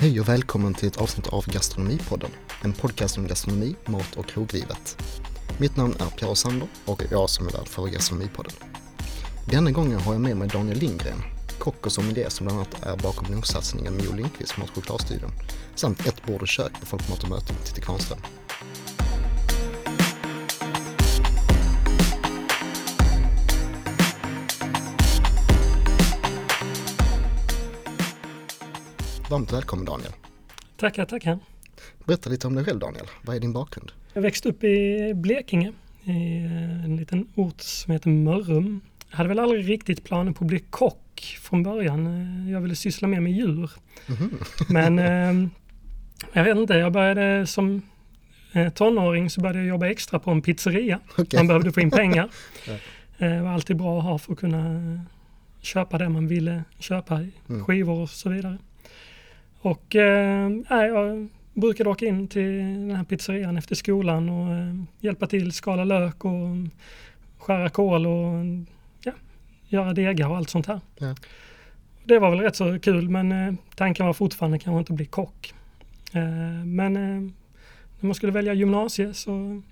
Hej och välkommen till ett avsnitt av Gastronomipodden. En podcast om gastronomi, mat och kroglivet. Mitt namn är Pierre Sander och jag som är värd för Gastronomipodden. Denna gången har jag med mig Daniel Lindgren, kock och sommelier som bland annat är bakom nogsatsningen Mio Jo Lindqvist Mat chokladstudion samt Ett bord och kök på Folkmat och möte med Titti Kvarnström. Varmt välkommen Daniel. Tackar, tackar. Berätta lite om dig själv Daniel. Vad är din bakgrund? Jag växte upp i Blekinge, i en liten ort som heter Mörrum. Jag hade väl aldrig riktigt planer på att bli kock från början. Jag ville syssla mer med djur. Mhm. Men eh, jag vet inte, jag började som eh, tonåring så började jag jobba extra på en pizzeria. Okej. Man behövde få in pengar. Eh, Det var alltid bra att ha för att kunna köpa det man ville köpa, Mm. skivor och så vidare. Och eh, jag brukade åka in till den här pizzerian efter skolan och eh, hjälpa till, skala lök och skära kål och ja, göra degar och allt sånt här. Ja. Det var väl rätt så kul men eh, tanken var fortfarande kanske inte bli kock. Eh, men eh, när man skulle välja gymnasie så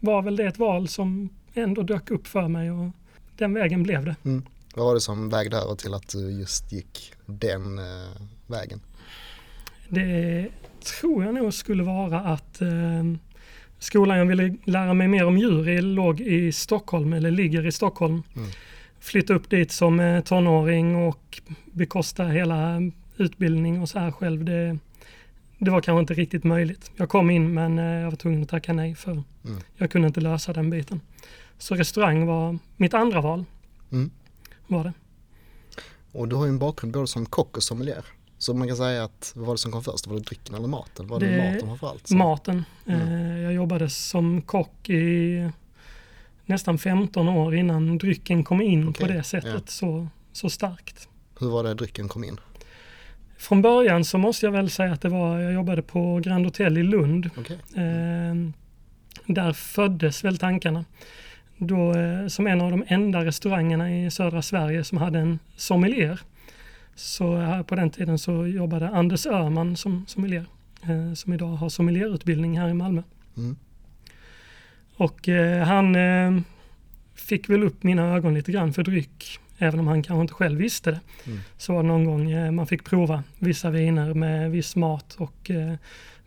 var väl det ett val som ändå dök upp för mig och den vägen blev det. Vad var det som vägde över till att du just gick den eh, vägen? Det tror jag nog skulle vara att eh, skolan jag ville lära mig mer om djur i låg i Stockholm, eller ligger i Stockholm. Mm. Flytta upp dit som eh, tonåring och bekosta hela utbildning och så här själv. Det, det var kanske inte riktigt möjligt. Jag kom in men eh, jag var tvungen att tacka nej för Mm. jag kunde inte lösa den biten. Så restaurang var mitt andra val. Mm. Var det. Och du har ju en bakgrund både som kock och sommelier. Så man kan säga att vad var det som kom först? Var det drycken eller maten? Var det, Det- maten framför allt? Så- Maten. Mm. Eh, Jag jobbade som kock i nästan 15 år innan drycken kom in på Okej, det sättet ja. så, så starkt. Hur var det drycken kom in? Från början så måste jag väl säga att det var, jag jobbade på Grand Hotel i Lund. Okej. Eh, där föddes väl tankarna. Då, eh, som en av de enda restaurangerna i södra Sverige som hade en sommelier. Så här på den tiden så jobbade Anders Öhman som sommelier. Eh, som idag har sommelierutbildning här i Malmö. Mm. Och eh, han eh, fick väl upp mina ögon lite grann för dryck. Även om han kanske inte själv visste det. Mm. Så var det någon gång eh, man fick prova vissa viner med viss mat och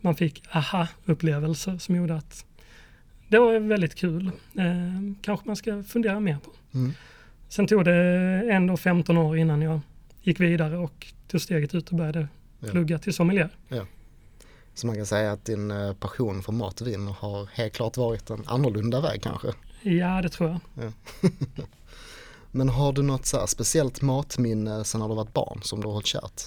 man fick aha-upplevelser som gjorde att det var väldigt kul. Kanske man ska fundera mer på. Mm. Sen tog det ändå 15 år innan jag gick vidare och tog steget ut och började Ja. plugga till sommelier. Så man kan säga att din eh, passion för mat och vin har helt klart varit en annorlunda väg kanske. Ja, det tror jag. Men har du något så här speciellt matminne sen när du varit barn som du har hållit kärt?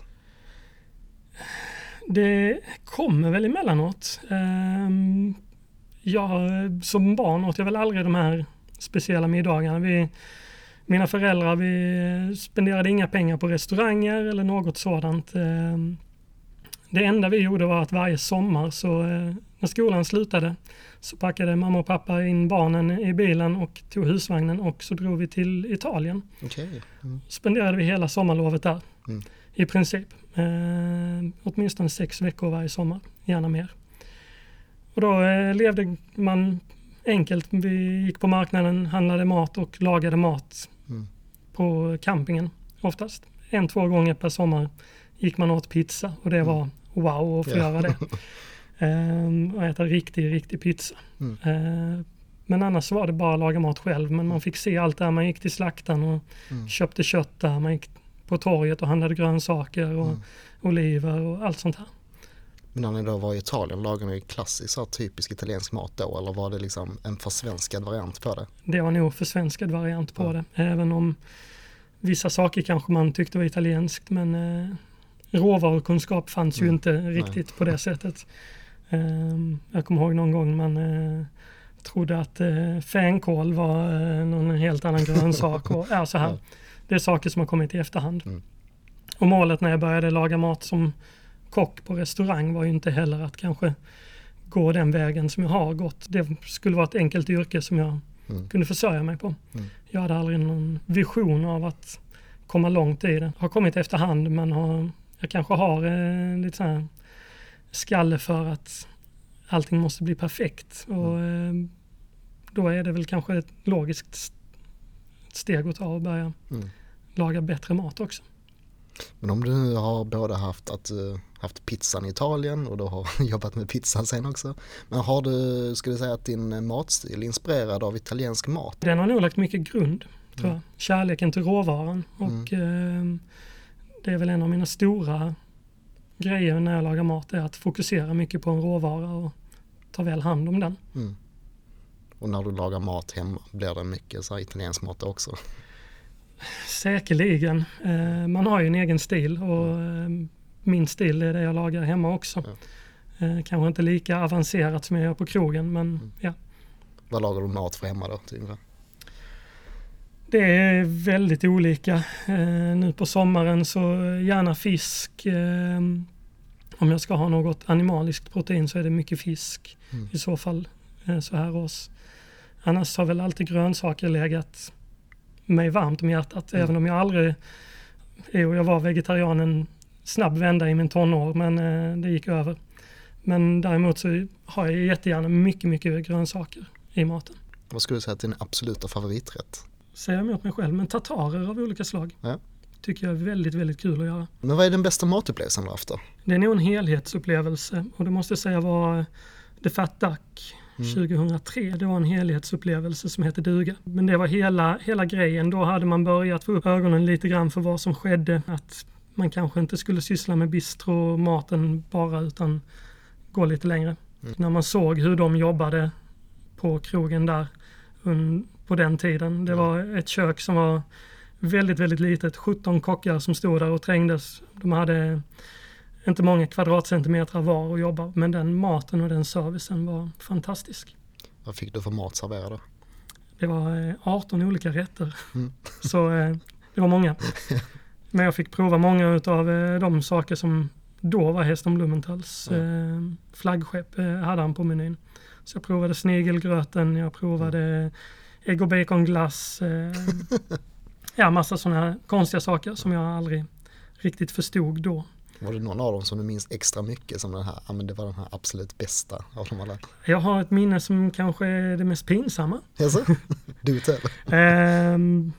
Det kommer väl emellanåt. Ehm, Jag, som barn åt jag väl aldrig de här speciella middagarna. Vi, mina föräldrar vi spenderade inga pengar på restauranger eller något sådant. Ehm, Det enda vi gjorde var att varje sommar så eh, när skolan slutade så packade mamma och pappa in barnen i bilen och tog husvagnen och så drog vi till Italien Okej. Mm. spenderade vi hela sommarlovet där. Mm. I princip. Eh, åtminstone sex veckor varje sommar, gärna mer. Och då eh, levde man enkelt. Vi gick på marknaden, handlade mat och lagade mat. På campingen oftast. En, två gånger per sommar gick man åt pizza och det var wow att få. Ja. göra det. Eh, och äta riktig, riktig pizza. Mm. Eh, men annars var det bara att laga mat själv. Men man fick se allt där. Man gick till slaktaren och Mm. köpte kött där. Man gick på torget och handlade grönsaker och Mm. oliver och allt sånt här. Men när ni då var i Italien, lagade ni klassisk typisk italiensk mat då eller var det liksom en försvenskad variant på det? Det var nog försvenskad variant på Ja. det. Även om vissa saker kanske man tyckte var italienskt. Men eh, råvarukunskap fanns ju Mm. inte riktigt på det sättet. Ehm, jag kommer ihåg någon gång man eh, trodde att eh, fänkål var eh, någon helt annan grönsak. och, ja, så här. Ja. Det är saker som har kommit i efterhand. Mm. Och målet när jag började laga mat som kock på restaurang var ju inte heller att kanske gå den vägen som jag har gått. Det skulle vara ett enkelt yrke som jag Mm. kunde försörja mig på. Mm. Jag hade aldrig någon vision av att komma långt i det. Har kommit efterhand men har jag kanske har eh, lite så här skalle för att allting måste bli perfekt. Och eh, då är det väl kanske ett logiskt st- steg att ta och börja Mm. laga bättre mat också. Men om du nu har både haft, att, eh, haft pizzan i Italien och du har jobbat med pizzan sen också. Men har du, skulle du säga att din matstil är inspirerad av italiensk mat? Den har nog lagt mycket grund, tror Mm. jag. Kärleken till råvaran. Och eh, det är väl en av mina stora grejer när jag lagar mat, är att fokusera mycket på en råvara och ta väl hand om den. Mm. Och när du lagar mat hemma blir det mycket så italiensk mat också? Säkerligen. Eh, man har ju en egen stil och eh, min stil är det jag lagar hemma också. Eh, kanske inte lika avancerat som jag gör på krogen men ja. Vad lagar du mat för hemma då? ungefär? Det är väldigt olika. Eh, nu på sommaren så gärna fisk. Eh, om jag ska ha något animaliskt protein så är det mycket fisk Mm. i så fall eh, så här års. Annars har väl alltid grönsaker legat mig varmt om hjärtat Mm. även om jag aldrig, jo jag var vegetarian en snabb vända i min tonår men eh, det gick över. Men däremot så har jag jättegärna mycket, mycket grönsaker i maten. Vad skulle du säga att din absoluta favoriträtt? Säger jag emot mig själv, men tartarer av olika slag Ja. tycker jag är väldigt, väldigt kul att göra. Men vad är den bästa matupplevelsen du haft då? Det är nog en helhetsupplevelse och det måste jag säga var The Fat Duck 2003. Det var en helhetsupplevelse som hette duga. Men det var hela, hela grejen. Då hade man börjat få upp ögonen lite grann för vad som skedde. Att man kanske inte skulle syssla med bistro-maten bara utan gå lite längre. När man såg hur de jobbade på krogen där på den tiden. Det var ett kök som var väldigt, väldigt litet. 17 kockar som stod där och trängdes. De hade inte många kvadratcentimeter var att jobba men den maten och den servicen var fantastisk. Vad fick du för mat serverad? Det var eh, 18 olika rätter. Mm. Så eh, det var många. Men jag fick prova många av de saker som då var Häston Blumentals Ja. eh, flaggskepp eh, hade han på menyn. Så jag provade snigelgröten, jag provade ägg och baconglass. Eh, ja, massa sådana här konstiga saker som jag aldrig riktigt förstod då. Var det någon av dem som du minns extra mycket som den här, ja men det var den här absolut bästa av dem alla? Jag har ett minne som kanske är det mest pinsamma. Jaså? Du tell. Ehm,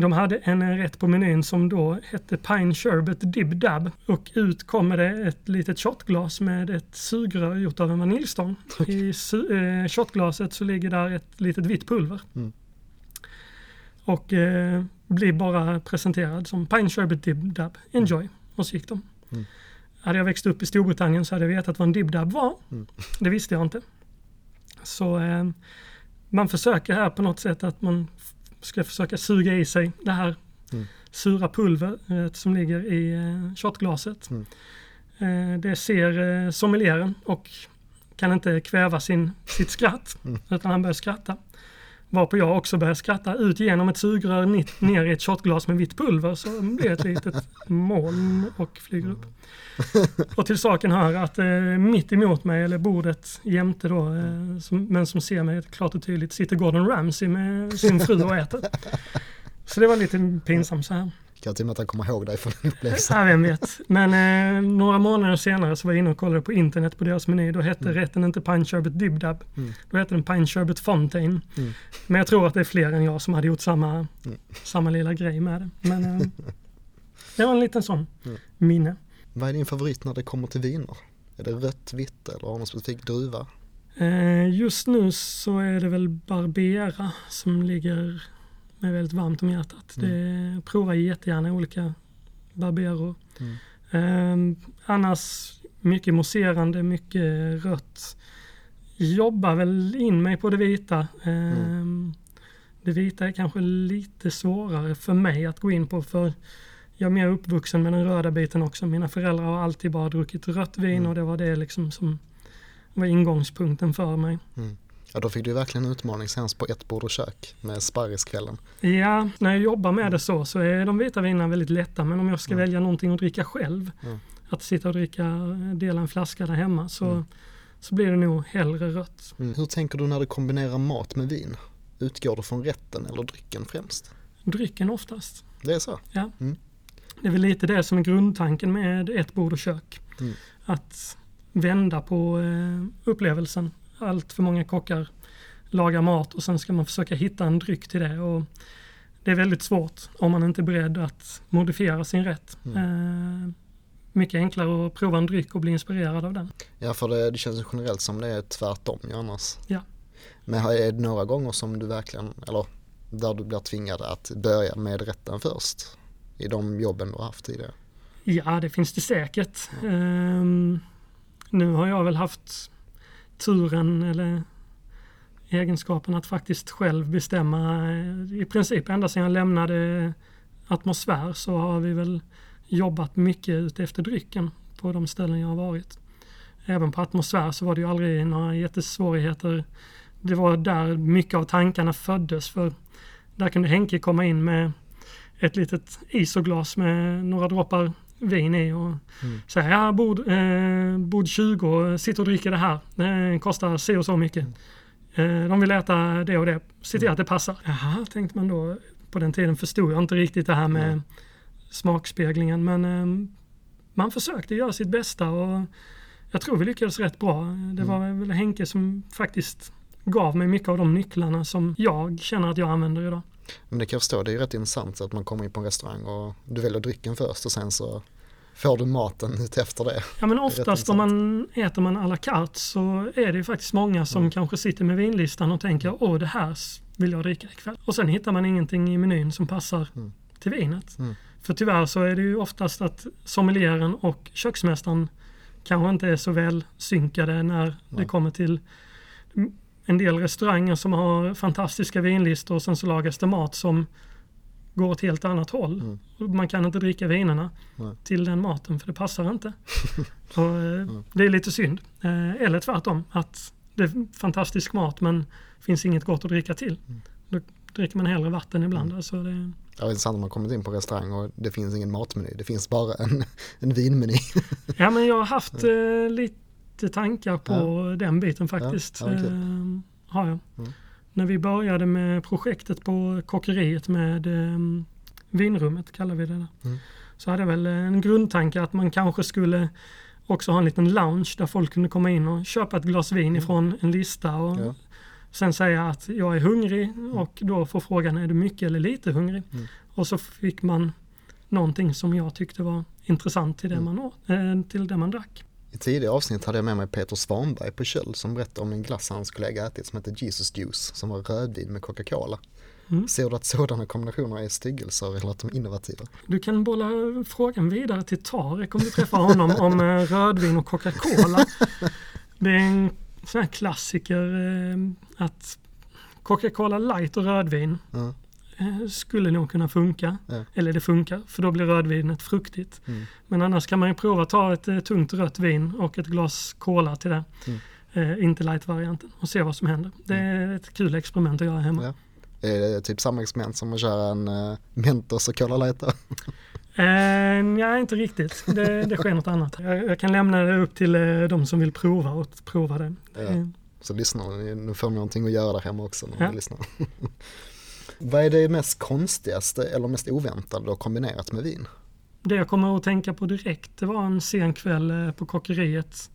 de hade en rätt på menyn som då hette Pine Sherbet Dib Dab och ut kommer det ett litet shotglas med ett sugrör gjort av en vaniljstång. I su- eh, shotglaset så ligger där ett litet vitt pulver. Mm. Och eh, blir bara presenterad som Pine Sherbet Dib Dab. Enjoy. Och så gick de. Mm. Hade jag växt upp i Storbritannien så hade jag vetat vad en Dib Dab var. Mm. Det visste jag inte. Så eh, man försöker här på något sätt att man ska försöka suga i sig det här Mm. sura pulvret som ligger i eh, shotglaset. Mm. Eh, det ser eh, sommelieren och kan inte kväva sin, sitt skratt Mm. utan han börjar skratta. Varpå jag också börjar skratta ut genom ett sugrör ner i ett shotglas med vitt pulver så blir det ett litet moln och flyger upp. Och till saken hör att eh, mitt emot mig, eller bordet jämte då, eh, som, men som ser mig klart och tydligt, sitter Gordon Ramsay med sin fru och äter. Så det var lite pinsamt så här. Kan till och med att han kommer ihåg dig från den upplevelsen. Ja, vem vet. Men eh, några månader senare så var jag inne och kollade på internet på deras meny. Då hette rätten inte Pine Sherbet Dib Dab. Mm. Då hette den Pine Sherbet Fontaine. Mm. Men jag tror att det är fler än jag som hade gjort samma, Mm. samma lilla grej med det. Men eh, det var en liten sån Mm. minne. Vad är din favorit när det kommer till viner? Är det rött, vitt eller har du någon specifik druva? Eh, just nu så är det väl Barbera som ligger mig väldigt varmt om hjärtat. Det provar jättegärna olika Barberor. Mm. Eh, annars mycket mousserande, mycket rött. Jobbar väl in mig på det vita. Eh, Det vita är kanske lite svårare för mig att gå in på för jag är mer uppvuxen med den röda biten också. Mina föräldrar har alltid bara druckit rött vin Mm. och det var det liksom som var ingångspunkten för mig. Ja, då fick du verkligen en utmaning senast på ett bord och kök med sparriskvällen. Ja, när jag jobbar med det så, så är de vita vinerna väldigt lätta. Men om jag ska Mm. välja någonting att dricka själv, Mm. att sitta och dricka, dela en flaska där hemma, så, Mm. så blir det nog hellre rött. Mm. Hur tänker du när du kombinerar mat med vin? Utgår du från rätten eller drycken främst? Drycken oftast. Det är så? Ja. Mm. Det är väl lite det som är grundtanken med ett bord och kök. Mm. Att vända på eh, upplevelsen. Allt för många kockar lagar mat och sen ska man försöka hitta en dryck till det. Och det är väldigt svårt om man inte är beredd att modifiera sin rätt. Eh, mycket enklare att prova en dryck och bli inspirerad av den. Ja, för det, det känns generellt som det är tvärtom ju annars. Ja. Men är det några gånger som du verkligen, eller där du blir tvingad att börja med rätten först? I de jobben du har haft tidigare? Ja, det finns det säkert. Ehm, nu har jag väl haft turen eller egenskapen att faktiskt själv bestämma. I princip ända sedan jag lämnade atmosfär så har vi väl jobbat mycket ute efter drycken på de ställen jag har varit. Även på atmosfär så var det ju aldrig några jättesvårigheter. Det var där mycket av tankarna föddes för där kunde Henke komma in med ett litet isoglas med några droppar vin i och Mm. säga ja, bord, eh, bord 20, sitt och dricker det här. Det kostar så och så mycket. Eh, de vill äta det och det. Se till att det passar. Jaha, tänkte man då. På den tiden förstod jag inte riktigt det här med Nej. smakspeglingen men eh, man försökte göra sitt bästa och jag tror vi lyckades rätt bra. Det var väl Henke som faktiskt gav mig mycket av de nycklarna som jag känner att jag använder idag. Men det kan jag förstå, det är ju rätt intressant att man kommer in på en restaurang och du väljer drycken först och sen så får du maten ut efter det. Ja men oftast om man äter man à la carte så är det ju faktiskt många som Mm. kanske sitter med vinlistan och tänker åh det här vill jag dricka ikväll. Och sen hittar man ingenting i menyn som passar Mm. till vinet. Mm. För tyvärr så är det ju oftast att sommelieren och köksmästaren kanske inte är så väl synkade när det Nej. kommer till en del restauranger som har fantastiska vinlistor och sen så lagas det mat som går åt helt annat håll. Mm. Man kan inte dricka vinerna Nej. till den maten för det passar inte. och, eh, Det är lite synd. Eh, eller tvärtom, att det är fantastisk mat men finns inget gott att dricka till. Mm. Då dricker man hellre vatten ibland. Alltså det, Ja, det är intressant om man kommit in på restaurang och det finns ingen matmeny, det finns bara en, en vinmeny. Ja men jag har haft eh, lite tankar på den biten faktiskt. Ja, ja, kul. eh, har jag. Mm. När vi började med projektet på kockeriet med eh, vinrummet kallar vi det där. Mm. Så hade jag väl en grundtanke att man kanske skulle också ha en liten lounge där folk kunde komma in och köpa ett glas vin ifrån en lista och Mm. Ja. sen säga att jag är hungrig och då får frågan är du mycket eller lite hungrig? Mm. Och så fick man någonting som jag tyckte var intressant till det, Mm. man, åt, eh, till det man drack. I tidigare avsnitt hade jag med mig Peter Svanberg på Kjöll som berättade om en glass hans kollega ätit som hette Jesus Juice som var rödvin med Coca-Cola. Mm. Ser du att sådana kombinationer är styggelser eller att de är innovativa? Du kan bolla frågan vidare till Tarek om du träffar honom om eh, rödvin och Coca-Cola. Det är en sån här klassiker eh, att Coca-Cola light och rödvin Ja. Eh, skulle nog kunna funka. Ja. Eller det funkar, för då blir rödvinet fruktigt. Mm. Men annars kan man ju prova att ta ett eh, tungt rött vin och ett glas cola till det. Mm. Eh, inte light-varianten och se vad som händer. Det är ett kul experiment att göra hemma. Ja. Är det typ samma experiment som att köra en uh, Mentos och Cola Light? Eh, nej, inte riktigt. Det, det sker något annat. Jag, jag kan lämna det upp till eh, de som vill prova och prova det. Ja. Eh, Så lyssnar ni, nu får ni någonting att göra där hemma också när Ja. lyssnar. Vad är det mest konstigaste eller mest oväntade du kombinerat med vin? Det jag kommer att tänka på direkt det var en sen kväll eh, på kockeriet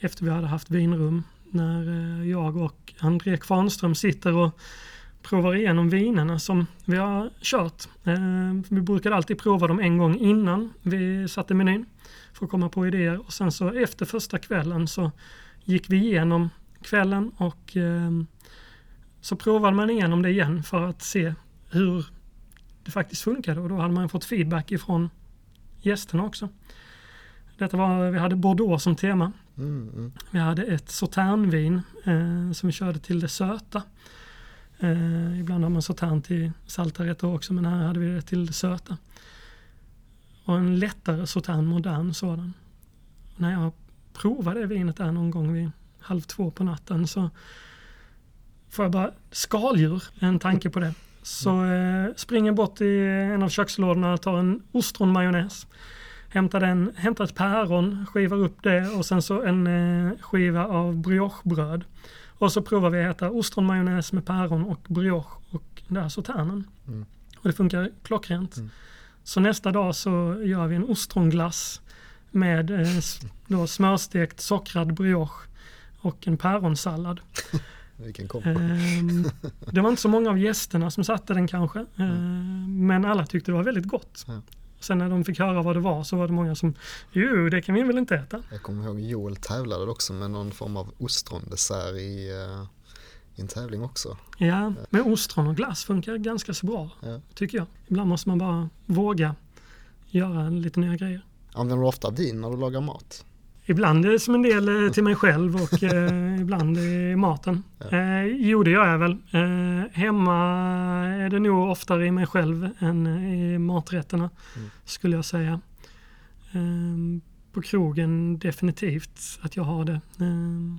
efter vi hade haft vinrum när eh, jag och André Kvarnström sitter och provar igenom vinerna som vi har kört. Eh, vi brukade alltid prova dem en gång innan vi satte menyn för att komma på idéer och sen så efter första kvällen så gick vi igenom kvällen och eh, så provade man igenom det igen för att se hur det faktiskt funkade och då hade man fått feedback ifrån gästerna också. Detta var, vi hade Bordeaux som tema. Mm, mm. Vi hade ett sauternvin eh, som vi körde till det söta. Eh, ibland har man sautern till salta rätter också men här hade vi det till det söta. Och en lättare sautern, modern sådan. När jag provade det vinet där någon gång vid halv två på natten så får jag bara skaldjur, en tanke på det. Så eh, springer bort i en av kökslådorna, tar en ostronmajonnäs. Hämtar, den, hämtar ett päron, skivar upp det och sen så en eh, skiva av briochebröd. Och så provar vi att äta ostronmajonnäs med päron och brioche och den där sauternen. Mm. Och det funkar klockrent. Mm. Så nästa dag så gör vi en ostronglass med eh, då smörstekt sockrad brioche och en päronsallad. Vilken kombo. Ehm, det var inte så många av gästerna som satte den kanske, ehm, men alla tyckte det var väldigt gott. Ja. Sen när de fick höra vad det var så var det många som, jo det kan vi väl inte äta. Jag kommer ihåg Joel tävlade också med någon form av ostrondessert i, eh, i en tävling också. Ja, men ostron och glass funkar ganska så bra, Ja. tycker jag. Ibland måste man bara våga göra lite nya grejer. Använder du ofta vin när du lagar mat? Ibland är det som en del eh, till mig själv och eh, ibland i maten. Ja. Eh, jo, det gör jag väl. Hemma är det nog oftare i mig själv än i maträtterna, Mm. skulle jag säga. Eh, på krogen definitivt att jag har det. Eh,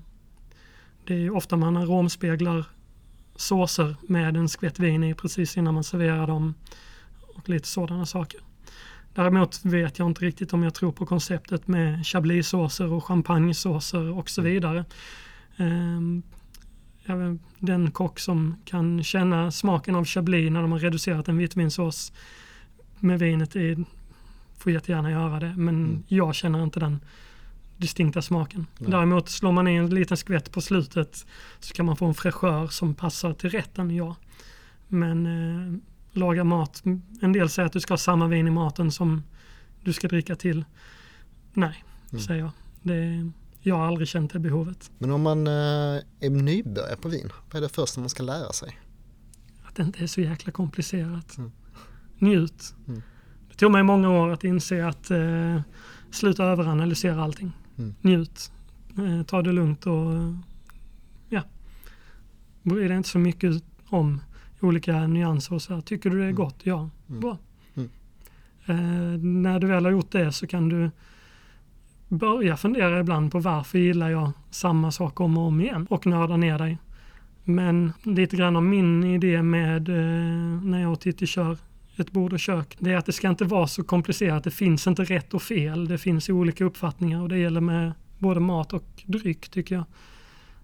det är ofta man aromspeglar såser med en skvätt vin i precis innan man serverar dem och lite sådana saker. Däremot vet jag inte riktigt om jag tror på konceptet med chablis-såser och champagnesåser och så vidare. Ehm, den kock som kan känna smaken av chablis när de har reducerat en vitvinsås med vinet i får jättegärna göra det. Men Mm. jag känner inte den distinkta smaken. Nej. Däremot slår man i en liten skvätt på slutet så kan man få en fräschör som passar till rätten, ja. Men eh, laga mat, en del säger att du ska ha samma vin i maten som du ska dricka till. Nej, Mm. säger jag. Det, jag har aldrig känt det behovet. Men om man eh, är nybörjare på vin, vad är det första man ska lära sig? Att det inte är så jäkla komplicerat. Mm. Njut. Mm. Det tog mig många år att inse att eh, sluta överanalysera allting. Mm. Njut. Eh, ta det lugnt och ja. Bry dig inte så mycket om olika nyanser och så här. Tycker du det är Mm. gott? Ja, Mm. bra. Mm. Eh, när du väl har gjort det så kan du börja fundera ibland på varför gillar jag samma sak om och om igen och nörda ner dig. Men lite grann av min idé med eh, när jag och Titti kör ett bord och kök, det är att det ska inte vara så komplicerat. Det finns inte rätt och fel. Det finns olika uppfattningar och det gäller med både mat och dryck tycker jag.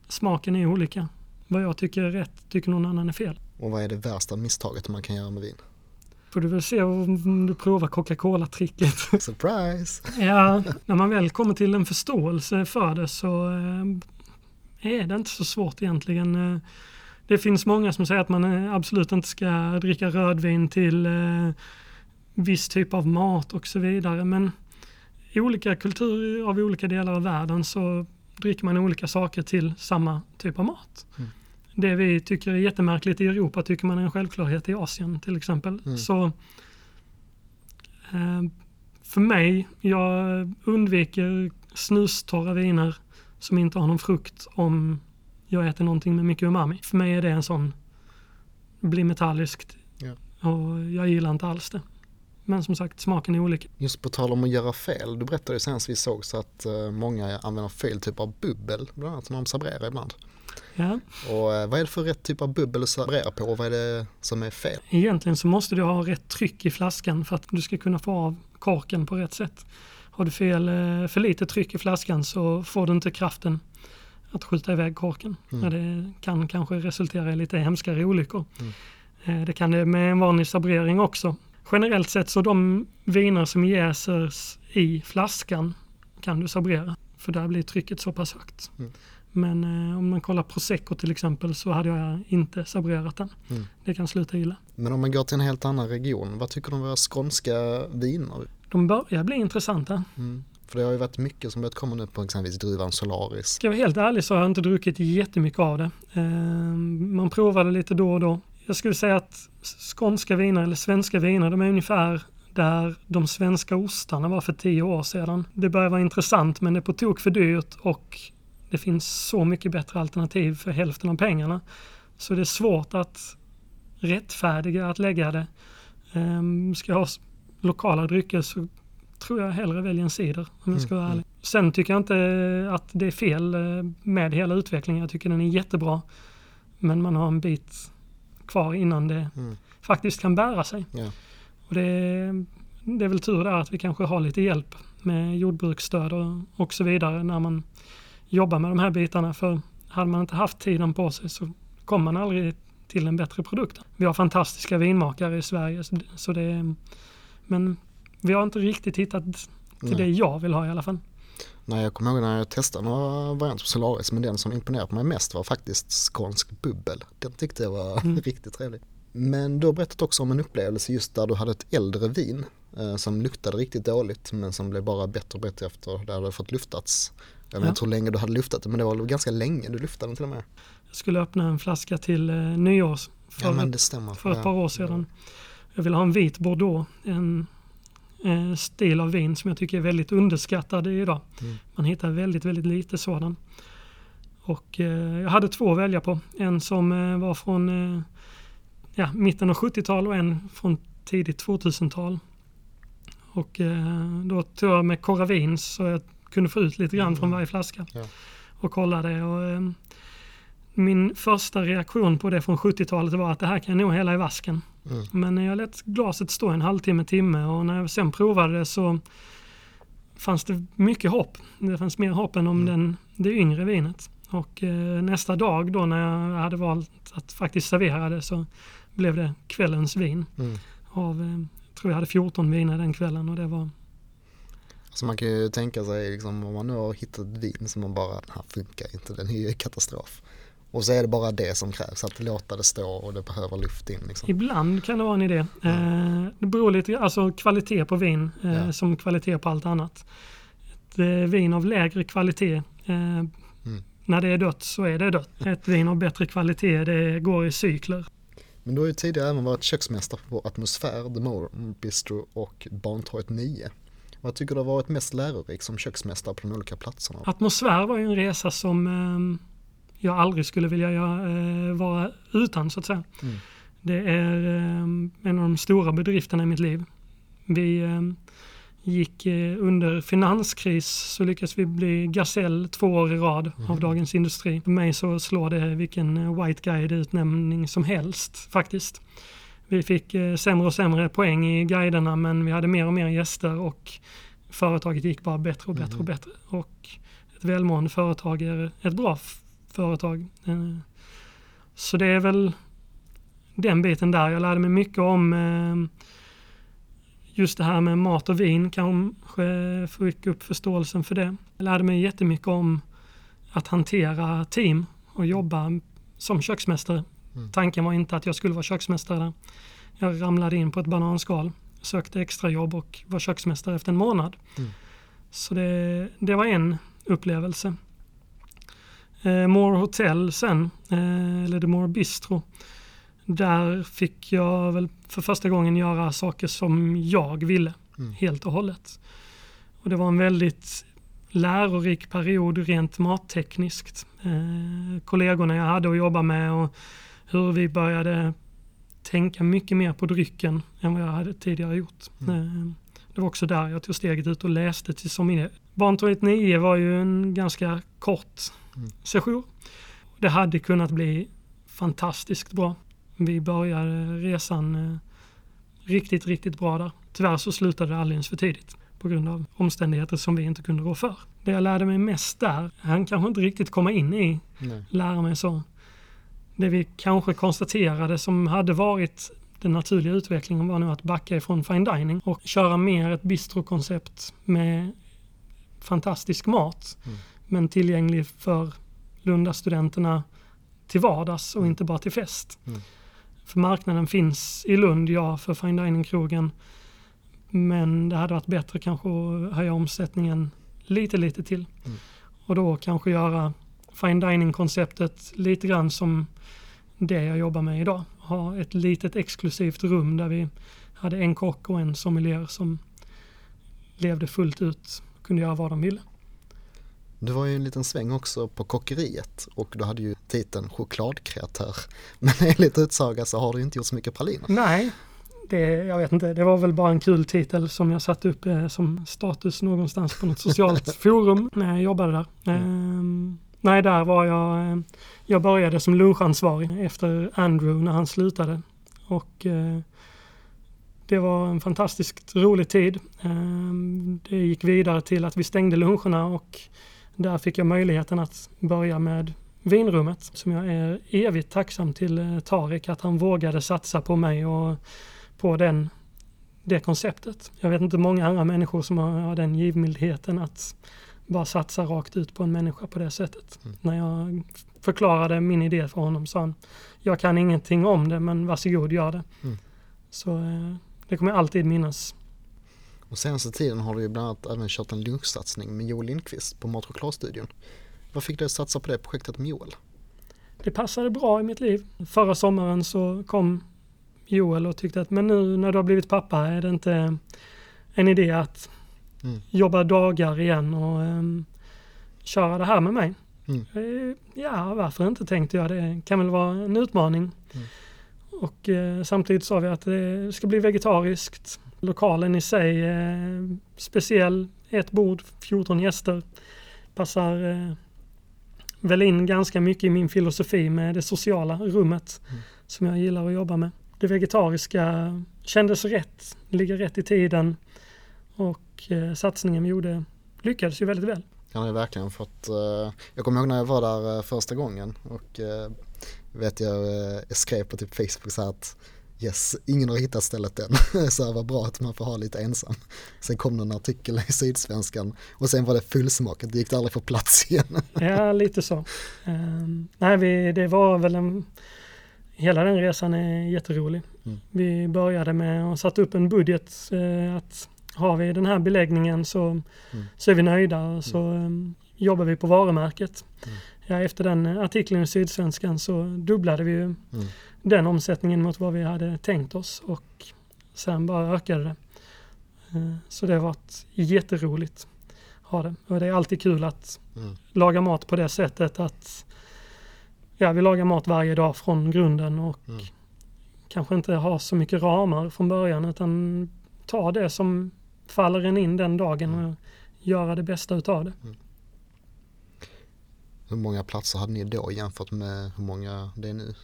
Smaken är olika. Vad jag tycker är rätt tycker någon annan är fel. Och vad är det värsta misstaget man kan göra med vin? Får du väl se om du provar Coca-Cola-tricket. Surprise! Ja, när man väl kommer till en förståelse för det så eh, är det inte så svårt egentligen. Eh, Det finns många som säger att man eh, absolut inte ska dricka rödvin till viss typ av mat och så vidare. Men i olika kulturer av olika delar av världen så dricker man olika saker till samma typ av mat. Mm. Det vi tycker är jättemärkligt i Europa tycker man är en självklarhet i Asien till exempel. Mm. Så eh, för mig, jag undviker snustorra viner som inte har någon frukt om jag äter någonting med mycket umami. För mig är det en sån, blir metalliskt Ja. och jag gillar inte alls det. Men som sagt, smaken är olika. Just på tal om att göra fel, du berättade ju senast vi såg så att eh, många använder fel typ av bubbel, bland annat när de sabrerar ibland. Ja. Och eh, vad är det för rätt typ av bubbel att sabrera på och vad är det som är fel? Egentligen så måste du ha rätt tryck i flaskan för att du ska kunna få av korken på rätt sätt. Har du fel, eh, för lite tryck i flaskan så får du inte kraften att skjuta iväg korken. Mm. Det kan kanske resultera i lite hemskare olyckor. Mm. Eh, Det kan det med en vanlig sabrering också. Generellt sett så de viner som jäsers i flaskan kan du sabrera. För där blir trycket så pass högt. Mm. Men eh, om man kollar prosecco till exempel så hade jag inte sabrerat den. Mm. Det kan sluta illa. Men om man går till en helt annan region, vad tycker du om våra skånska viner? De börjar bli intressanta. Mm. För det har ju varit mycket som börjat komma nu på exempelvis druvan Solaris. Ska jag vara helt ärlig så har jag inte druckit jättemycket av det. Eh, man provade lite då och då. Jag skulle säga att skånska viner eller svenska viner, de är ungefär där de svenska ostarna var för tio år sedan. Det börjar vara intressant men det är på tok för dyrt och det finns så mycket bättre alternativ för hälften av pengarna. Så det är svårt att rättfärdiga att lägga det. Um, ska jag ha lokala drycker så tror jag hellre väljer en cider om jag ska vara Mm, ärlig. Sen tycker jag inte att det är fel eh, med hela utvecklingen. Jag tycker den är jättebra. Men man har en bit kvar innan det Mm. faktiskt kan bära sig. Ja. Och det, är, det är väl tur där att vi kanske har lite hjälp med jordbruksstöd och, och så vidare när man jobbar med de här bitarna. För hade man inte haft tiden på sig så kommer man aldrig till en bättre produkt. Vi har fantastiska vinmakare i Sverige så det, det Men vi har inte riktigt hittat till Nej. det jag vill ha i alla fall. Nej, jag kommer ihåg när jag testade några varianter på Solaris men den som imponerade på mig mest var faktiskt skånsk bubbel. Den tyckte jag var Mm. riktigt trevlig. Men du har berättat också om en upplevelse just där du hade ett äldre vin eh, som luktade riktigt dåligt men som blev bara bättre och bättre efter det hade fått luftats. Jag vet Ja. inte hur länge du hade luftat det men det var ganska länge du luftade den till och med. Jag skulle öppna en flaska till eh, nyårs för, Ja ett, för ett Ja. par år sedan. Jag ville ha en vit bordeaux, en eh, stil av vin som jag tycker är väldigt underskattad idag. Mm. Man hittar väldigt, väldigt lite sådan. Och eh, jag hade två att välja på. En som eh, var från eh, ja, mitten av 70-tal och en från tidigt 2000-tal. Och eh, då tog jag med Coravins så jag kunde få ut lite grann Mm. från varje flaska. Ja. Och kollade. Och, eh, min första reaktion på det från 70-talet var att det här kan jag nog hälla i vasken. Mm. Men jag lät glaset stå en halvtimme, timme och när jag sen provade det så fanns det mycket hopp. Det fanns mer hopp än om Mm. den, det yngre vinet. Och eh, nästa dag då när jag hade valt att faktiskt servera det så blev det kvällens vin. Mm. Av, eh, jag tror jag hade 14 viner den kvällen och det var Så man kan ju tänka sig liksom, om man nu har hittat ett vin som man bara, den här funkar inte, den är ju katastrof. Och så är det bara det som krävs, att låta det stå och det behöver luft in. Liksom. Ibland kan det vara en idé. Eh, det beror lite, alltså kvalitet på vin eh, Ja. som kvalitet på allt annat. Ett eh, vin av lägre kvalitet, Mm. när det är dött så är det dött. Ett vin av bättre kvalitet det går i cykler. Men du har ju tidigare även varit köksmästare på Atmosfär, The More Bistro och Barntorget 9. Vad tycker du har varit mest lärorikt som köksmästare på de olika platserna? Atmosfär var ju en resa som eh, jag aldrig skulle vilja göra, eh, vara utan så att säga. Mm. Det är eh, en av de stora bedrifterna i mitt liv. Vi eh, gick eh, under finanskris så lyckades vi bli gasell två år i rad av Dagens Industri. För mig så slår det vilken eh, White Guide-utnämning som helst faktiskt. Vi fick eh, sämre och sämre poäng i guiderna men vi hade mer och mer gäster och företaget gick bara bättre och bättre och bättre. Och ett välmående företag är ett bra företag. Eh, Så det är väl den biten där. Jag lärde mig mycket om eh, just det här med mat och vin. Kanske fick upp förståelsen för det. Jag lärde mig jättemycket om att hantera team och jobba som köksmästare. Mm. Tanken var inte att jag skulle vara köksmästare. Jag ramlade in på ett bananskal, sökte extrajobb och var köksmästare efter en månad. Mm. Så det, det var en upplevelse. Eh, More Hotel sen, eh, eller The More Bistro. Där fick jag väl för första gången göra saker som jag ville Mm. helt och hållet. Och det var en väldigt lärorik period rent mattekniskt. Eh, kollegorna jag hade att jobba med och hur vi började tänka mycket mer på drycken än vad jag hade tidigare gjort. Eh, det var också där jag tog steget ut och läste till sommelier. Barntorget 9 var ju en ganska kort Mm. session. Det hade kunnat bli fantastiskt bra. Vi började resan eh, riktigt, riktigt bra där. Tyvärr så slutade det alldeles för tidigt på grund av omständigheter som vi inte kunde rå för. Det jag lärde mig mest där, han kanske inte riktigt komma in i, Nej. lära mig så. Det vi kanske konstaterade som hade varit den naturliga utvecklingen var nu att backa ifrån fine dining och köra mer ett bistrokoncept med fantastisk mat. Mm. Men tillgänglig för Lundastudenterna till vardags och inte bara till fest. Mm. För marknaden finns i Lund, ja, för fine dining-krogen. Men det hade varit bättre kanske att höja omsättningen lite, lite till. Mm. Och då kanske göra fine dining-konceptet lite grann som det jag jobbar med idag. Ha ett litet exklusivt rum där vi hade en kock och en sommelier som levde fullt ut och kunde göra vad de ville. Du var ju en liten sväng också på kockeriet och du hade ju titeln chokladkreatör. Men enligt utsaga så har du inte gjort så mycket praliner. Nej, det, jag vet inte. Det var väl bara en kul titel som jag satte upp eh, som status någonstans på något socialt forum när jag jobbade där. Ehm, nej, där var jag. Eh, jag började som lunchansvarig efter Andrew när han slutade. Och eh, det var en fantastiskt rolig tid. Ehm, det gick vidare till att vi stängde luncherna och där fick jag möjligheten att börja med vinrummet som jag är evigt tacksam till eh, Tarek att han vågade satsa på mig och på den det konceptet. Jag vet inte många andra människor som har den givmildheten att bara satsa rakt ut på en människa på det sättet. Mm. När jag förklarade min idé för honom sa han, jag kan ingenting om det men varsågod gör det. Mm. Så eh, det kommer jag alltid minnas. Och senaste tiden har du ju bland annat även kört en lunchsatsning med Joel Lindqvist på Mat chokladstudion. Vad fick dig att satsa på det projektet med Joel? Det passade bra i mitt liv. Förra sommaren så kom Joel och tyckte att men nu när du har blivit pappa är det inte en idé att mm. jobba dagar igen och um, köra det här med mig. Mm. Eh, ja, varför inte tänkte jag. Det kan väl vara en utmaning. Mm. Och eh, samtidigt sa vi att det ska bli vegetariskt. Lokalen i sig eh, speciell. Ett bord, 14 gäster. Passar eh, väl in ganska mycket i min filosofi med det sociala rummet mm. som jag gillar att jobba med. Det vegetariska kändes rätt, ligger rätt i tiden och eh, satsningen vi gjorde lyckades ju väldigt väl. Han har verkligen fått, eh, jag kommer ihåg när jag var där eh, första gången och vet jag, jag skrev på typ Facebook så här att yes, ingen har hittat stället än. så här var bra att man får ha lite ensam. Sen kom det en artikel i Sydsvenskan och sen var det fullsmakat, det gick aldrig få plats igen. ja, lite så. Um, nej, vi, det var väl en, hela den resan är jätterolig. Mm. Vi började med att sätta upp en budget att har vi den här beläggningen så, mm. så är vi nöjda. Så um, jobbar vi på varumärket. Mm. Ja, efter den artikeln i Sydsvenskan så dubblade vi ju mm. den omsättningen mot vad vi hade tänkt oss och sen bara ökade det. Uh, så det har varit jätteroligt. Ha det. Och det är alltid kul att mm. laga mat på det sättet att ja, vi lagar mat varje dag från grunden och mm. kanske inte ha så mycket ramar från början utan ta det som faller en in den dagen och göra det bästa utav det. Mm. Hur många platser hade ni då jämfört med hur många det är nu?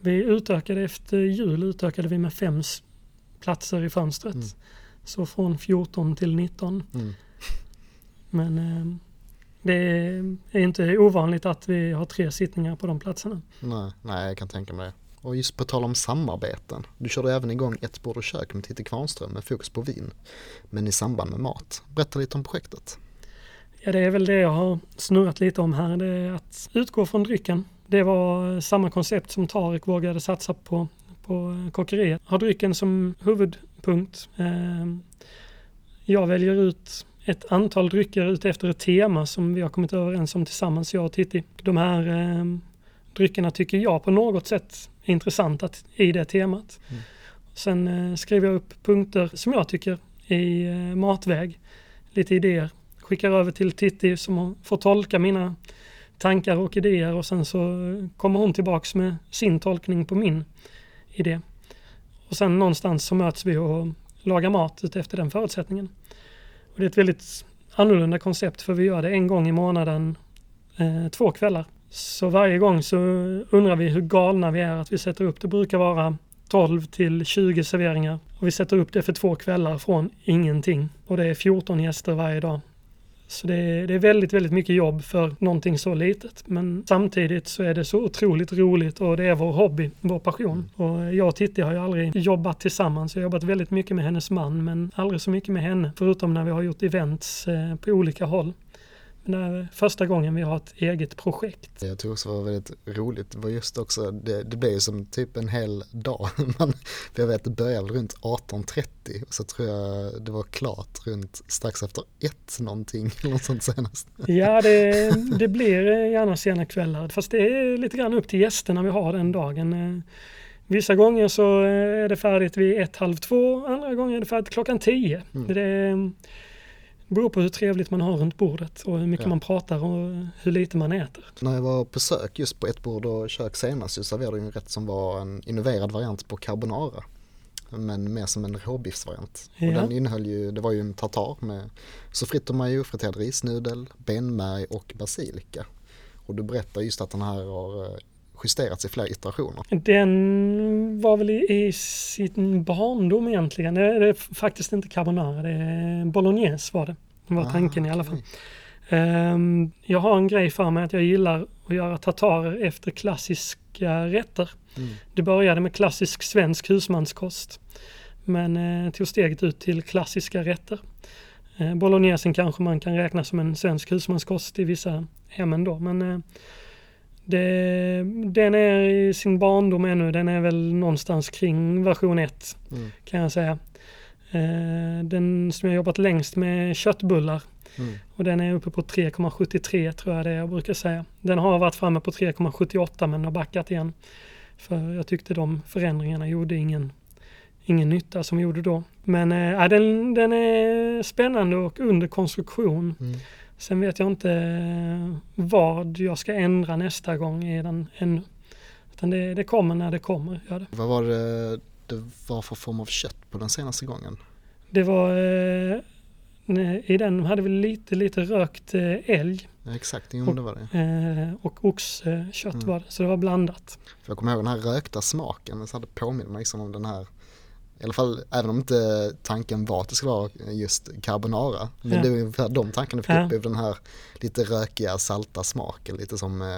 Vi utökade efter jul utökade vi med fem platser i fönstret. Mm. Så från 14 till 19. Mm. Men eh, det är inte ovanligt att vi har tre sittningar på de platserna. Nej, nej jag kan tänka mig det. Och just på tal om samarbeten. Du körde även igång Ett bord och kök med Titti Kvarnström med fokus på vin. Men i samband med mat. Berätta lite om projektet. Ja, det är väl det jag har snurrat lite om här. Det är att utgå från drycken. Det var eh, samma koncept som Tarek vågade satsa på på eh, kockeriet. Har drycken som huvudpunkt. Eh, jag väljer ut ett antal drycker utefter ett tema som vi har kommit överens om tillsammans, jag och Titti. De här dryckerna tycker jag på något sätt är intressanta i det temat. Mm. Sen eh, skriver jag upp punkter som jag tycker i eh, matväg, lite idéer. Skickar över till Titti som får tolka mina tankar och idéer och sen så kommer hon tillbaks med sin tolkning på min idé. Och sen någonstans så möts vi och lagar mat utefter den förutsättningen. Och det är ett väldigt annorlunda koncept för vi gör det en gång i månaden, eh, två kvällar. Så varje gång så undrar vi hur galna vi är att vi sätter upp, det brukar vara 12 till 20 serveringar. Och vi sätter upp det för två kvällar från ingenting. Och det är 14 gäster varje dag. Så det är, det är, väldigt, väldigt mycket jobb för någonting så litet. Men samtidigt så är det så otroligt roligt och det är vår hobby, vår passion. Och jag och Titti har ju aldrig jobbat tillsammans. Jag har jobbat väldigt mycket med hennes man men aldrig så mycket med henne. Förutom när vi har gjort events eh, på olika håll när första gången vi har ett eget projekt. Jag tror också det var väldigt roligt, det var just också, det, det blev som typ en hel dag. Man, jag vet det började runt 18.30 och så tror jag det var klart runt strax efter ett någonting något sånt senast. Ja, det, det blir gärna sena kvällar, fast det är lite grann upp till gästerna vi har den dagen. Vissa gånger så är det färdigt vid ett, halv två, andra gånger är det färdigt klockan tio. Mm. Det beror på hur trevligt man har runt bordet och hur mycket ja. man pratar och hur lite man äter. När jag var på besök just på ett bord och kök senast så serverade jag en rätt som var en innoverad variant på carbonara. Men mer som en råbiffsvariant. Ja. Och den innehöll ju, det var ju en tartar med sofritt och majo, friterad risnudel, benmärg och basilika. Och du berättar just att den här har eh, justerats i flera iterationer. Den var väl i, i sin barndom egentligen. Det, det är faktiskt inte carbonara, det är bolognese var det. Det var ah, tanken i alla fall. Um, jag har en grej för mig att jag gillar att göra tartarer efter klassiska rätter. Mm. Det började med klassisk svensk husmanskost. Men eh, tog steget ut till klassiska rätter. Eh, bolognesen kanske man kan räkna som en svensk husmanskost i vissa hemmen då. Men eh, det, den är i sin barndom ännu. Den är väl någonstans kring version 1 Mm. kan jag säga. Eh, den som jag jobbat längst med köttbullar. Mm. Och den är uppe på 3,73 tror jag det är jag brukar säga. Den har varit framme på 3,78 men har backat igen. För jag tyckte de förändringarna gjorde ingen, ingen nytta som gjorde då. Men äh, den, den är spännande och under konstruktion. Mm. Sen vet jag inte eh, vad jag ska ändra nästa gång i den ännu. Utan det, det kommer när det kommer. Gör det. Vad var det det var för form av kött på den senaste gången? det var eh, nej, i den hade vi lite, lite rökt eh, älg Ja, exakt, jo, det var det. och oxkött Mm. var det. Så det var blandat. För jag kommer ihåg den här rökta smaken, så hade påminner mig liksom om den här i alla fall, även om inte tanken var att det skulle vara just carbonara. Men Ja. det var ungefär de tankarna fick Ja. upp, den här lite rökiga, salta smaken, lite som eh,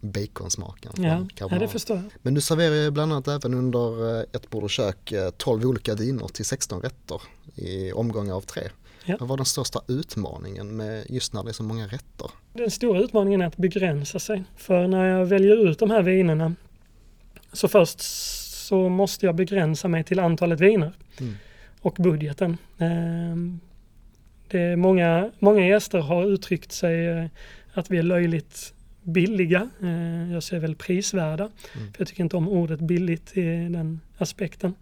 baconsmaken från Ja, ja, carbonara. det förstår jag. Men du serverar ju bland annat även under eh, ett bord och kök eh, 12 olika viner till 16 rätter i omgångar av tre. Ja. Vad var den största utmaningen med just när det är så många rätter? Den stora utmaningen är att begränsa sig. För när jag väljer ut de här vinerna så först så måste jag begränsa mig till antalet viner Mm. och budgeten. Ehm, Det är många, många gäster har uttryckt sig eh, att vi är löjligt billiga. Eh, Jag säger väl prisvärda. Mm. För jag tycker inte om ordet billigt i den aspekten.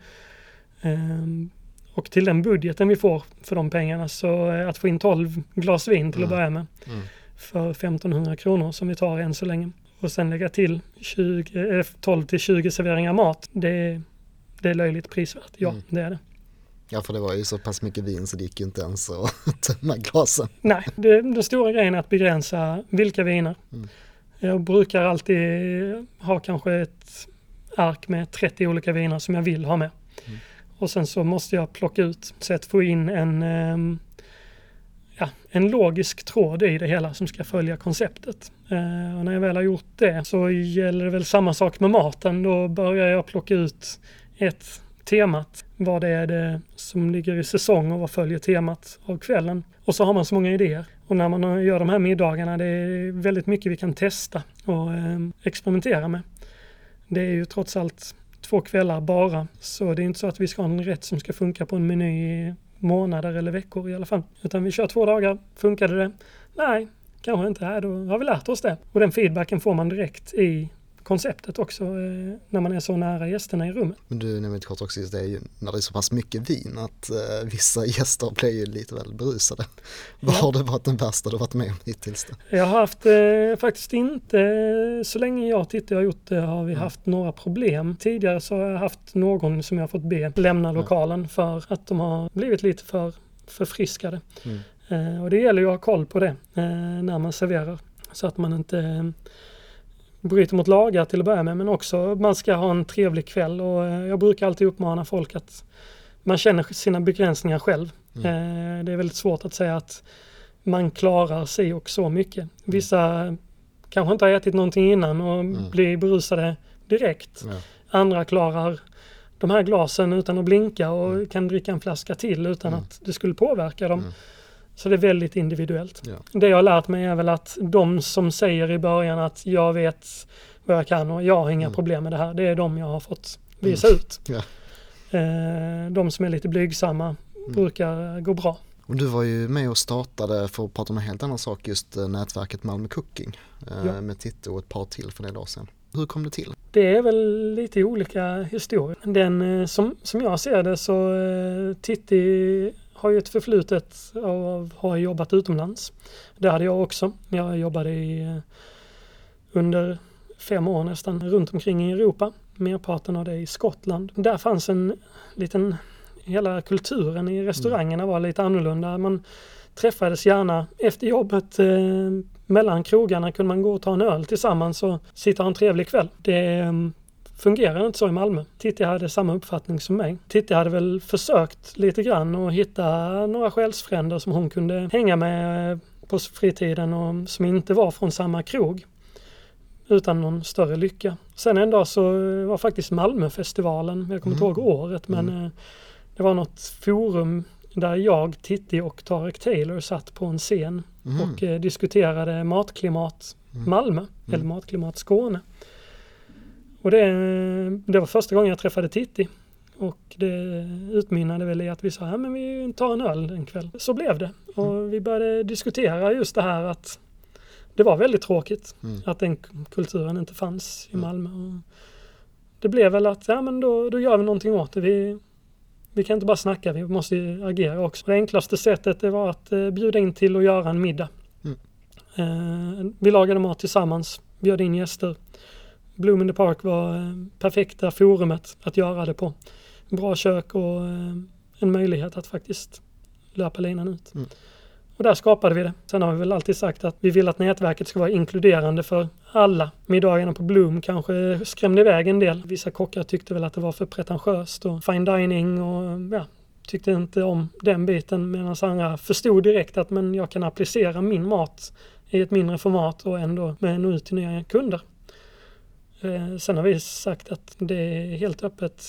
Ehm, Och till den budgeten vi får för de pengarna så eh, att få in 12 glas vin till att Mm. börja med Mm. för 1500 kronor som vi tar än så länge. Och sen lägga till 20, eh, 12 till 20 serveringar mat. Det är, det är löjligt prisvärt. Ja, Mm. det är det. Ja, för det var ju så pass mycket vin så det gick ju inte ens att tömma glasen. Nej, det, den stora grejen är att begränsa vilka viner. Mm. Jag brukar alltid ha kanske ett ark med 30 olika viner som jag vill ha med. Mm. Och sen så måste jag plocka ut så att få in en, ehm, ja, en logisk tråd i det hela som ska följa konceptet. Eh, och när jag väl har gjort det så gäller det väl samma sak med maten. Då börjar jag plocka ut ett temat. Vad är det som ligger i säsong och vad följer temat av kvällen? Och så har man så många idéer. Och när man gör de här middagarna, det är väldigt mycket vi kan testa och eh, experimentera med. Det är ju trots allt två kvällar bara, så det är inte så att vi ska ha en rätt som ska funka på en meny i månader eller veckor i alla fall. Utan vi kör två dagar, funkade det? Nej, kanske inte. Nej, då har vi lärt oss det. Och den feedbacken får man direkt i konceptet också eh, när man är så nära gästerna i rummet. Men du nämnde kort också just det, ju när det är så pass mycket vin att eh, vissa gäster blir ju lite väl berusade. Vad Ja. har det varit den värsta du varit med om hittills? Då? Jag har haft eh, faktiskt inte, så länge jag tittar och har gjort det har vi Mm. haft några problem. Tidigare så har jag haft någon som jag har fått be lämna lokalen för att de har blivit lite för förfriskade. Mm. Eh, och det gäller ju att ha koll på det eh, när man serverar. Så att man inte eh, bryter mot lagar till att börja med men också man ska ha en trevlig kväll och eh, jag brukar alltid uppmana folk att man känner sina begränsningar själv. Mm. Eh, det är väldigt svårt att säga att man klarar sig och så mycket. Vissa kanske inte har ätit någonting innan och Mm. blir berusade direkt. Ja. Andra klarar de här glasen utan att blinka och Mm. kan dricka en flaska till utan Mm. att det skulle påverka dem. Mm. Så det är väldigt individuellt. Ja. Det jag har lärt mig är väl att de som säger i början att jag vet vad jag kan och jag har inga Mm. problem med det här. Det är de jag har fått visa ut. Ja. Eh, de som är lite blygsamma Mm. brukar gå bra. Och du var ju med och startade, för att prata om en helt annan sak, just eh, nätverket Malmö Cooking eh, Ja. med Titte och ett par till för några år sedan. Hur kom det till? Det är väl lite olika historier. Den, som, som jag ser det så Titti har ju ett förflutet av att ha jobbat utomlands. Det hade jag också. Jag jobbade i, eh, under fem år nästan runt omkring i Europa. Merparten av det i Skottland. Där fanns en liten, hela kulturen i restaurangerna var lite annorlunda. Man träffades gärna efter jobbet eh, mellan krogarna kunde man gå och ta en öl tillsammans och sitta och en trevlig kväll. Det eh, fungerar inte så i Malmö. Titti hade samma uppfattning som mig. Titti hade väl försökt lite grann och hitta några själsfränder som hon kunde hänga med eh, på fritiden och som inte var från samma krog. Utan någon större lycka. Sen en dag så var faktiskt Malmöfestivalen, jag kommer inte Mm. ihåg året men eh, Det var något forum där jag, Titti och Tarek Taylor satt på en scen Mhm. och eh, diskuterade matklimat Mm. Malmö eller matklimat Skåne. Och det, det var första gången jag träffade Titti. Och det utmynnade väl i att vi sa, ja men vi tar en öl en kväll. Så blev det. Och vi började diskutera just det här att det var väldigt tråkigt Mm. att den kulturen inte fanns i Mm. Malmö. Och det blev väl att, ja men då, då gör vi någonting åt det. Vi, vi kan inte bara snacka, vi måste agera också. Det enklaste sättet det var att eh, bjuda in till att göra en middag. Mm. Eh, vi lagade mat tillsammans, bjöd in gäster. Bloom in the Park var eh, perfekta forumet att göra det på. Bra kök och eh, en möjlighet att faktiskt löpa linan ut. Mm. Och där skapade vi det. Sen har vi väl alltid sagt att vi vill att nätverket ska vara inkluderande för alla. Middagarna på Bloom kanske skrämde iväg en del. Vissa kockar tyckte väl att det var för pretentiöst och fine dining och ja, tyckte inte om den biten medan andra förstod direkt att men jag kan applicera min mat i ett mindre format och ändå med nå ut till nya kunder. Eh, sen har vi sagt att det är helt öppet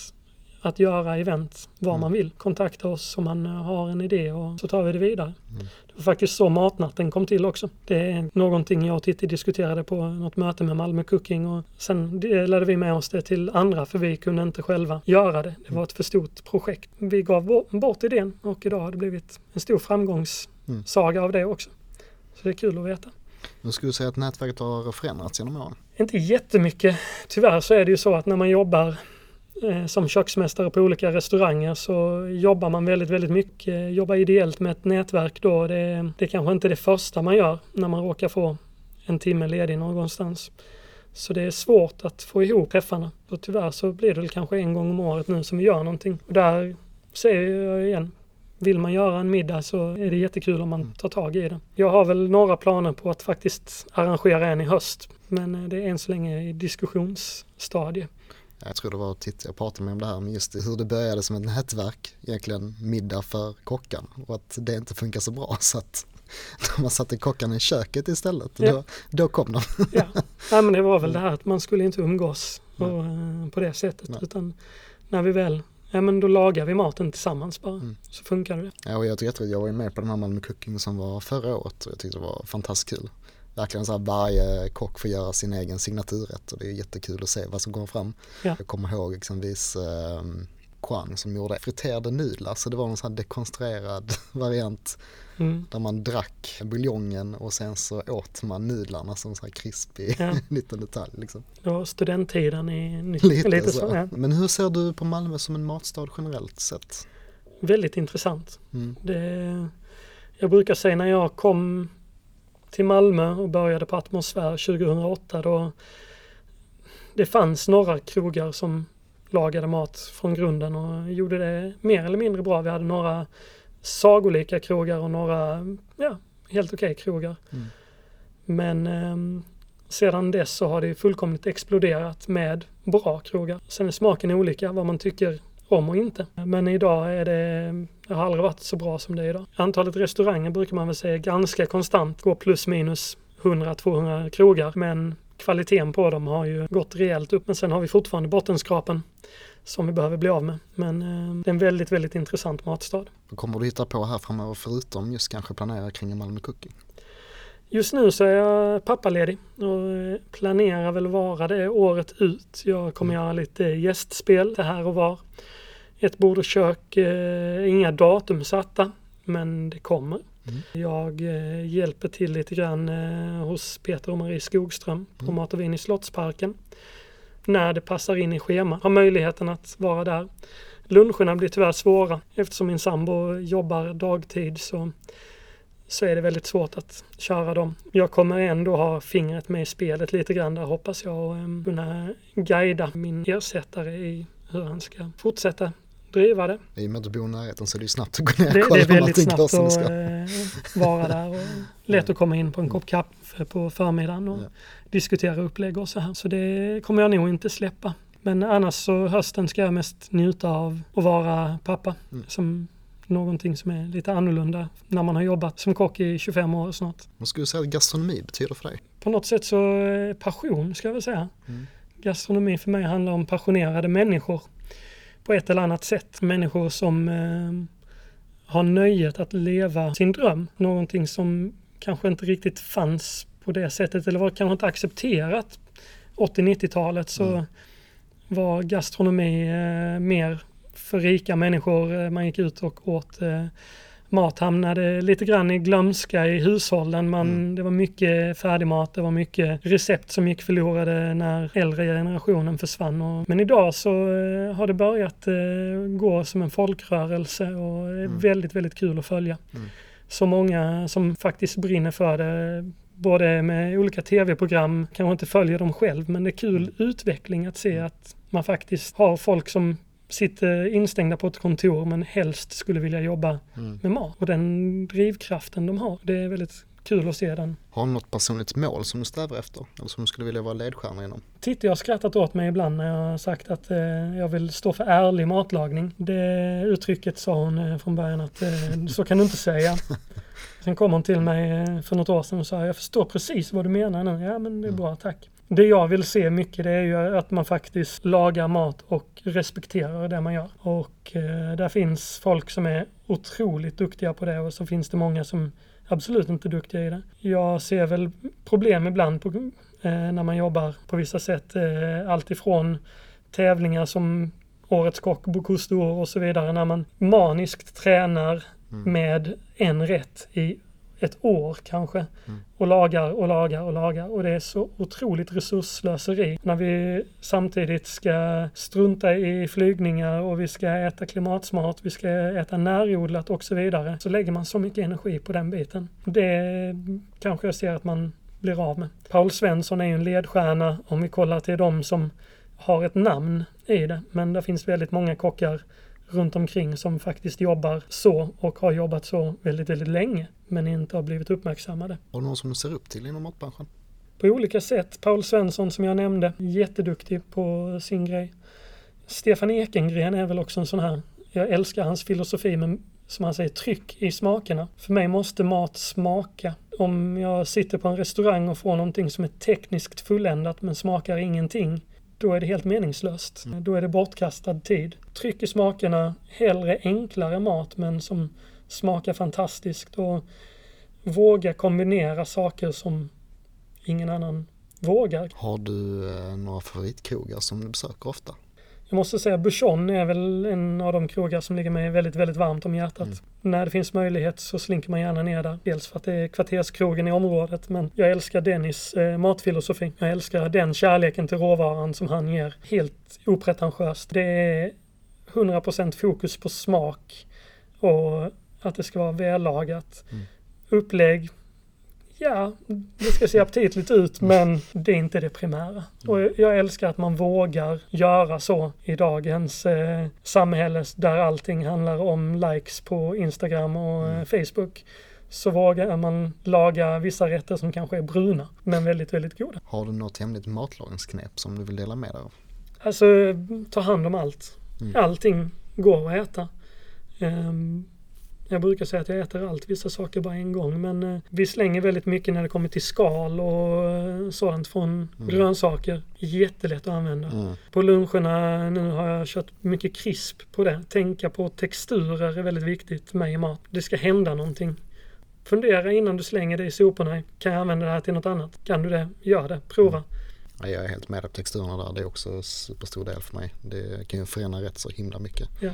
att göra event var Mm. man vill. Kontakta oss om man eh, har en idé och så tar vi det vidare. Mm. Det var faktiskt så matnatten kom till också. Det är någonting jag och Titti diskuterade på något möte med Malmö Cooking och sen delade vi med oss det till andra för vi kunde inte själva göra det. Det var ett för stort projekt. Vi gav bo- bort idén och idag har det blivit en stor framgångssaga av det också. Så det är kul att veta. Nu skulle du säga att nätverket har förändrats genom åren. Inte jättemycket. Tyvärr så är det ju så att när man jobbar eh, som köksmästare på olika restauranger så jobbar man väldigt, väldigt mycket. Jobbar ideellt med ett nätverk då. Det, det är kanske inte det första man gör när man råkar få en timme ledig någonstans. Så det är svårt att få ihop träffarna. Och tyvärr så blir det väl kanske en gång om året nu som vi gör någonting. Och där säger jag igen, vill man göra en middag så är det jättekul om man tar tag i det. Jag har väl några planer på att faktiskt arrangera en i höst. Men eh, det är än så länge i diskussionsstadie. Jag tror det var Titti jag pratade med om det här, men just hur det började som ett nätverk, egentligen middag för kockarna och att det inte funkar så bra så att när man satte kockarna i köket istället, Ja. då, då kom de. Ja, Nej, men det var väl det här att man skulle inte umgås och, eh, på det sättet. Nej. Utan när vi väl, ja men då lagar vi maten tillsammans bara. Mm. Så funkar det. Ja, och jag, tycker, jag var med på den här Malmö Cooking som var förra året och jag tyckte det var fantastiskt kul. Verkligen så här varje kock får göra sin egen signaturrätt och det är jättekul att se vad som kommer fram. Ja. Jag kommer ihåg exempelvis eh, Kwan som gjorde friterade nudlar så det var en sån här dekonstruerad variant Mm. där man drack buljongen och sen så åt man nudlarna som så här krispig Ja. liten detalj liksom. Var studenttiden i nytt. Lite, så. så. Ja. Men hur ser du på Malmö som en matstad generellt sett? Väldigt intressant. Mm. Det, jag brukar säga när jag kom till Malmö och började på Atmosfär 2008 då det fanns några krogar som lagade mat från grunden och gjorde det mer eller mindre bra. Vi hade några sagolika krogar och några ja, helt okej krogar. Mm. Men ehm, sedan dess så har det fullkomligt exploderat med bra krogar. Sen är smaken olika vad man tycker om och inte. Men idag är det, det har aldrig varit så bra som det är idag. Antalet restauranger brukar man väl säga ganska konstant, går plus minus 100-200 krogar. Men kvaliteten på dem har ju gått rejält upp. Men sen har vi fortfarande bottenskrapen som vi behöver bli av med. Men eh, det är en väldigt, väldigt intressant matstad. Vad kommer du hitta på här framöver förutom just kanske planera kring Malmö Cooking? Just nu så är jag pappaledig och eh, planerar väl vara det året ut. Jag kommer göra lite gästspel det här och var. Ett bord och kök, eh, inga datum satta, men det kommer. Mm. Jag eh, hjälper till lite grann eh, hos Peter och Marie Skogström på Mm. Mat och vin i Slottsparken. När det passar in i schema. Har möjligheten att vara där. Luncherna blir tyvärr svåra eftersom min sambo jobbar dagtid så så är det väldigt svårt att köra dem. Jag kommer ändå ha fingret med i spelet lite grann där hoppas jag och um, kunna guida min ersättare i hur han ska fortsätta driva det. I och med att du bor i närheten så är det ju snabbt att gå ner och Det, kolla det är väldigt snabbt att ska. eh, vara där och lätt att komma in på en kopp kaffe på förmiddagen och Ja. diskutera upplägg och så här. Så det kommer jag nog inte släppa. Men annars så hösten ska jag mest njuta av att vara pappa. Mm. Som någonting som är lite annorlunda när man har jobbat som kock i 25 år snart. Vad skulle du säga att gastronomi betyder för dig? På något sätt så eh, passion ska jag väl säga. Mm. Gastronomi för mig handlar om passionerade människor. På ett eller annat sätt. Människor som eh, har nöjet att leva sin dröm. Någonting som kanske inte riktigt fanns på det sättet eller var kanske inte accepterat 80-90-talet så mm. var gastronomi eh, mer för rika människor. Eh, man gick ut och åt eh, mat hamnade lite grann i glömska i hushållen. Man, mm. Det var mycket färdigmat, det var mycket recept som gick förlorade när äldre generationen försvann. Och, men idag så eh, har det börjat eh, gå som en folkrörelse och är mm. väldigt, väldigt kul att följa. Mm. Så många som faktiskt brinner för det både med olika tv-program, kanske inte följer dem själv, men det är kul mm. utveckling att se mm. att man faktiskt har folk som sitter instängda på ett kontor men helst skulle vilja jobba mm. med mat. Och den drivkraften de har, det är väldigt kul att se den. Har du något personligt mål som du strävar efter? Eller som du skulle vilja vara ledstjärna inom? Titti har skrattat åt mig ibland när jag har sagt att eh, jag vill stå för ärlig matlagning. Det uttrycket sa hon eh, från början att eh, så kan du inte säga. Sen kom hon till mig eh, för något år sedan och sa jag förstår precis vad du menar nu. Ja men det är mm. bra, tack. Det jag vill se mycket det är ju att man faktiskt lagar mat och respekterar det man gör. Och eh, där finns folk som är otroligt duktiga på det och så finns det många som absolut inte är duktiga i det. Jag ser väl problem ibland på, eh, när man jobbar på vissa sätt. Eh, Alltifrån tävlingar som Årets kock, Bocuse och så vidare. När man maniskt tränar mm. med en rätt i ett år kanske mm. och lagar och lagar och lagar och det är så otroligt resursslöseri när vi samtidigt ska strunta i flygningar och vi ska äta klimatsmart, vi ska äta närodlat och så vidare så lägger man så mycket energi på den biten. Det kanske jag ser att man blir av med. Paul Svensson är ju en ledstjärna om vi kollar till de som har ett namn i det men det finns väldigt många kockar runt omkring som faktiskt jobbar så och har jobbat så väldigt, väldigt länge men inte har blivit uppmärksammade. Har du någon som du ser upp till inom matbranschen? På olika sätt. Paul Svensson som jag nämnde, jätteduktig på sin grej. Stefan Ekengren är väl också en sån här, jag älskar hans filosofi med som han säger, tryck i smakerna. För mig måste mat smaka. Om jag sitter på en restaurang och får någonting som är tekniskt fulländat men smakar ingenting, då är det helt meningslöst. Mm. Då är det bortkastad tid. Tryck i smakerna, hellre enklare mat men som smakar fantastiskt och våga kombinera saker som ingen annan vågar. Har du eh, några favoritkrogar som du besöker ofta? Jag måste säga Bouchon är väl en av de krogar som ligger mig väldigt, väldigt varmt om hjärtat. Mm. När det finns möjlighet så slinker man gärna ner där. Dels för att det är kvarterskrogen i området men jag älskar Dennis eh, matfilosofi. Jag älskar den kärleken till råvaran som han ger. Helt opretentiöst. Det är 100% fokus på smak och att det ska vara vällagat. Mm. Upplägg, ja, det ska se aptitligt ut men det är inte det primära. Mm. Och jag älskar att man vågar göra så i dagens eh, samhälle där allting handlar om likes på Instagram och mm. Facebook så vågar man laga vissa rätter som kanske är bruna men väldigt, väldigt goda. Har du något hemligt matlagningsknep som du vill dela med dig av? Alltså, ta hand om allt. Mm. Allting går att äta. Um, jag brukar säga att jag äter allt, vissa saker bara en gång. Men eh, vi slänger väldigt mycket när det kommer till skal och eh, sådant från mm. grönsaker. Jättelätt att använda. Mm. På luncherna nu har jag kört mycket krisp på det. Tänka på texturer är väldigt viktigt med i mat. Det ska hända någonting. Fundera innan du slänger det i soporna. Kan jag använda det här till något annat? Kan du det? Gör det. Prova. Mm. Ja, jag är helt med på texturerna där. Det är också en superstor del för mig. Det kan ju förena rätt så himla mycket. Ja.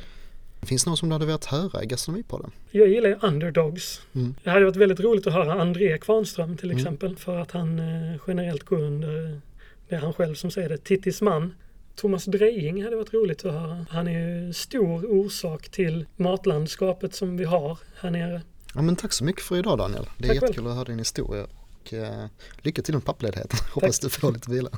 Finns det någon som du hade velat höra i Gastronomipodden? Jag gillar ju underdogs. Mm. Det hade varit väldigt roligt att höra André Kvarnström till mm. exempel. Mm. För att han eh, generellt går under, det är han själv som säger det, Tittis man. Thomas Drejing hade varit roligt att höra. Han är ju stor orsak till matlandskapet som vi har här nere. Ja men tack så mycket för idag Daniel. Det är tack jättekul själv. att höra din historia och eh, lycka till med pappledigheten. Hoppas du får lite vila.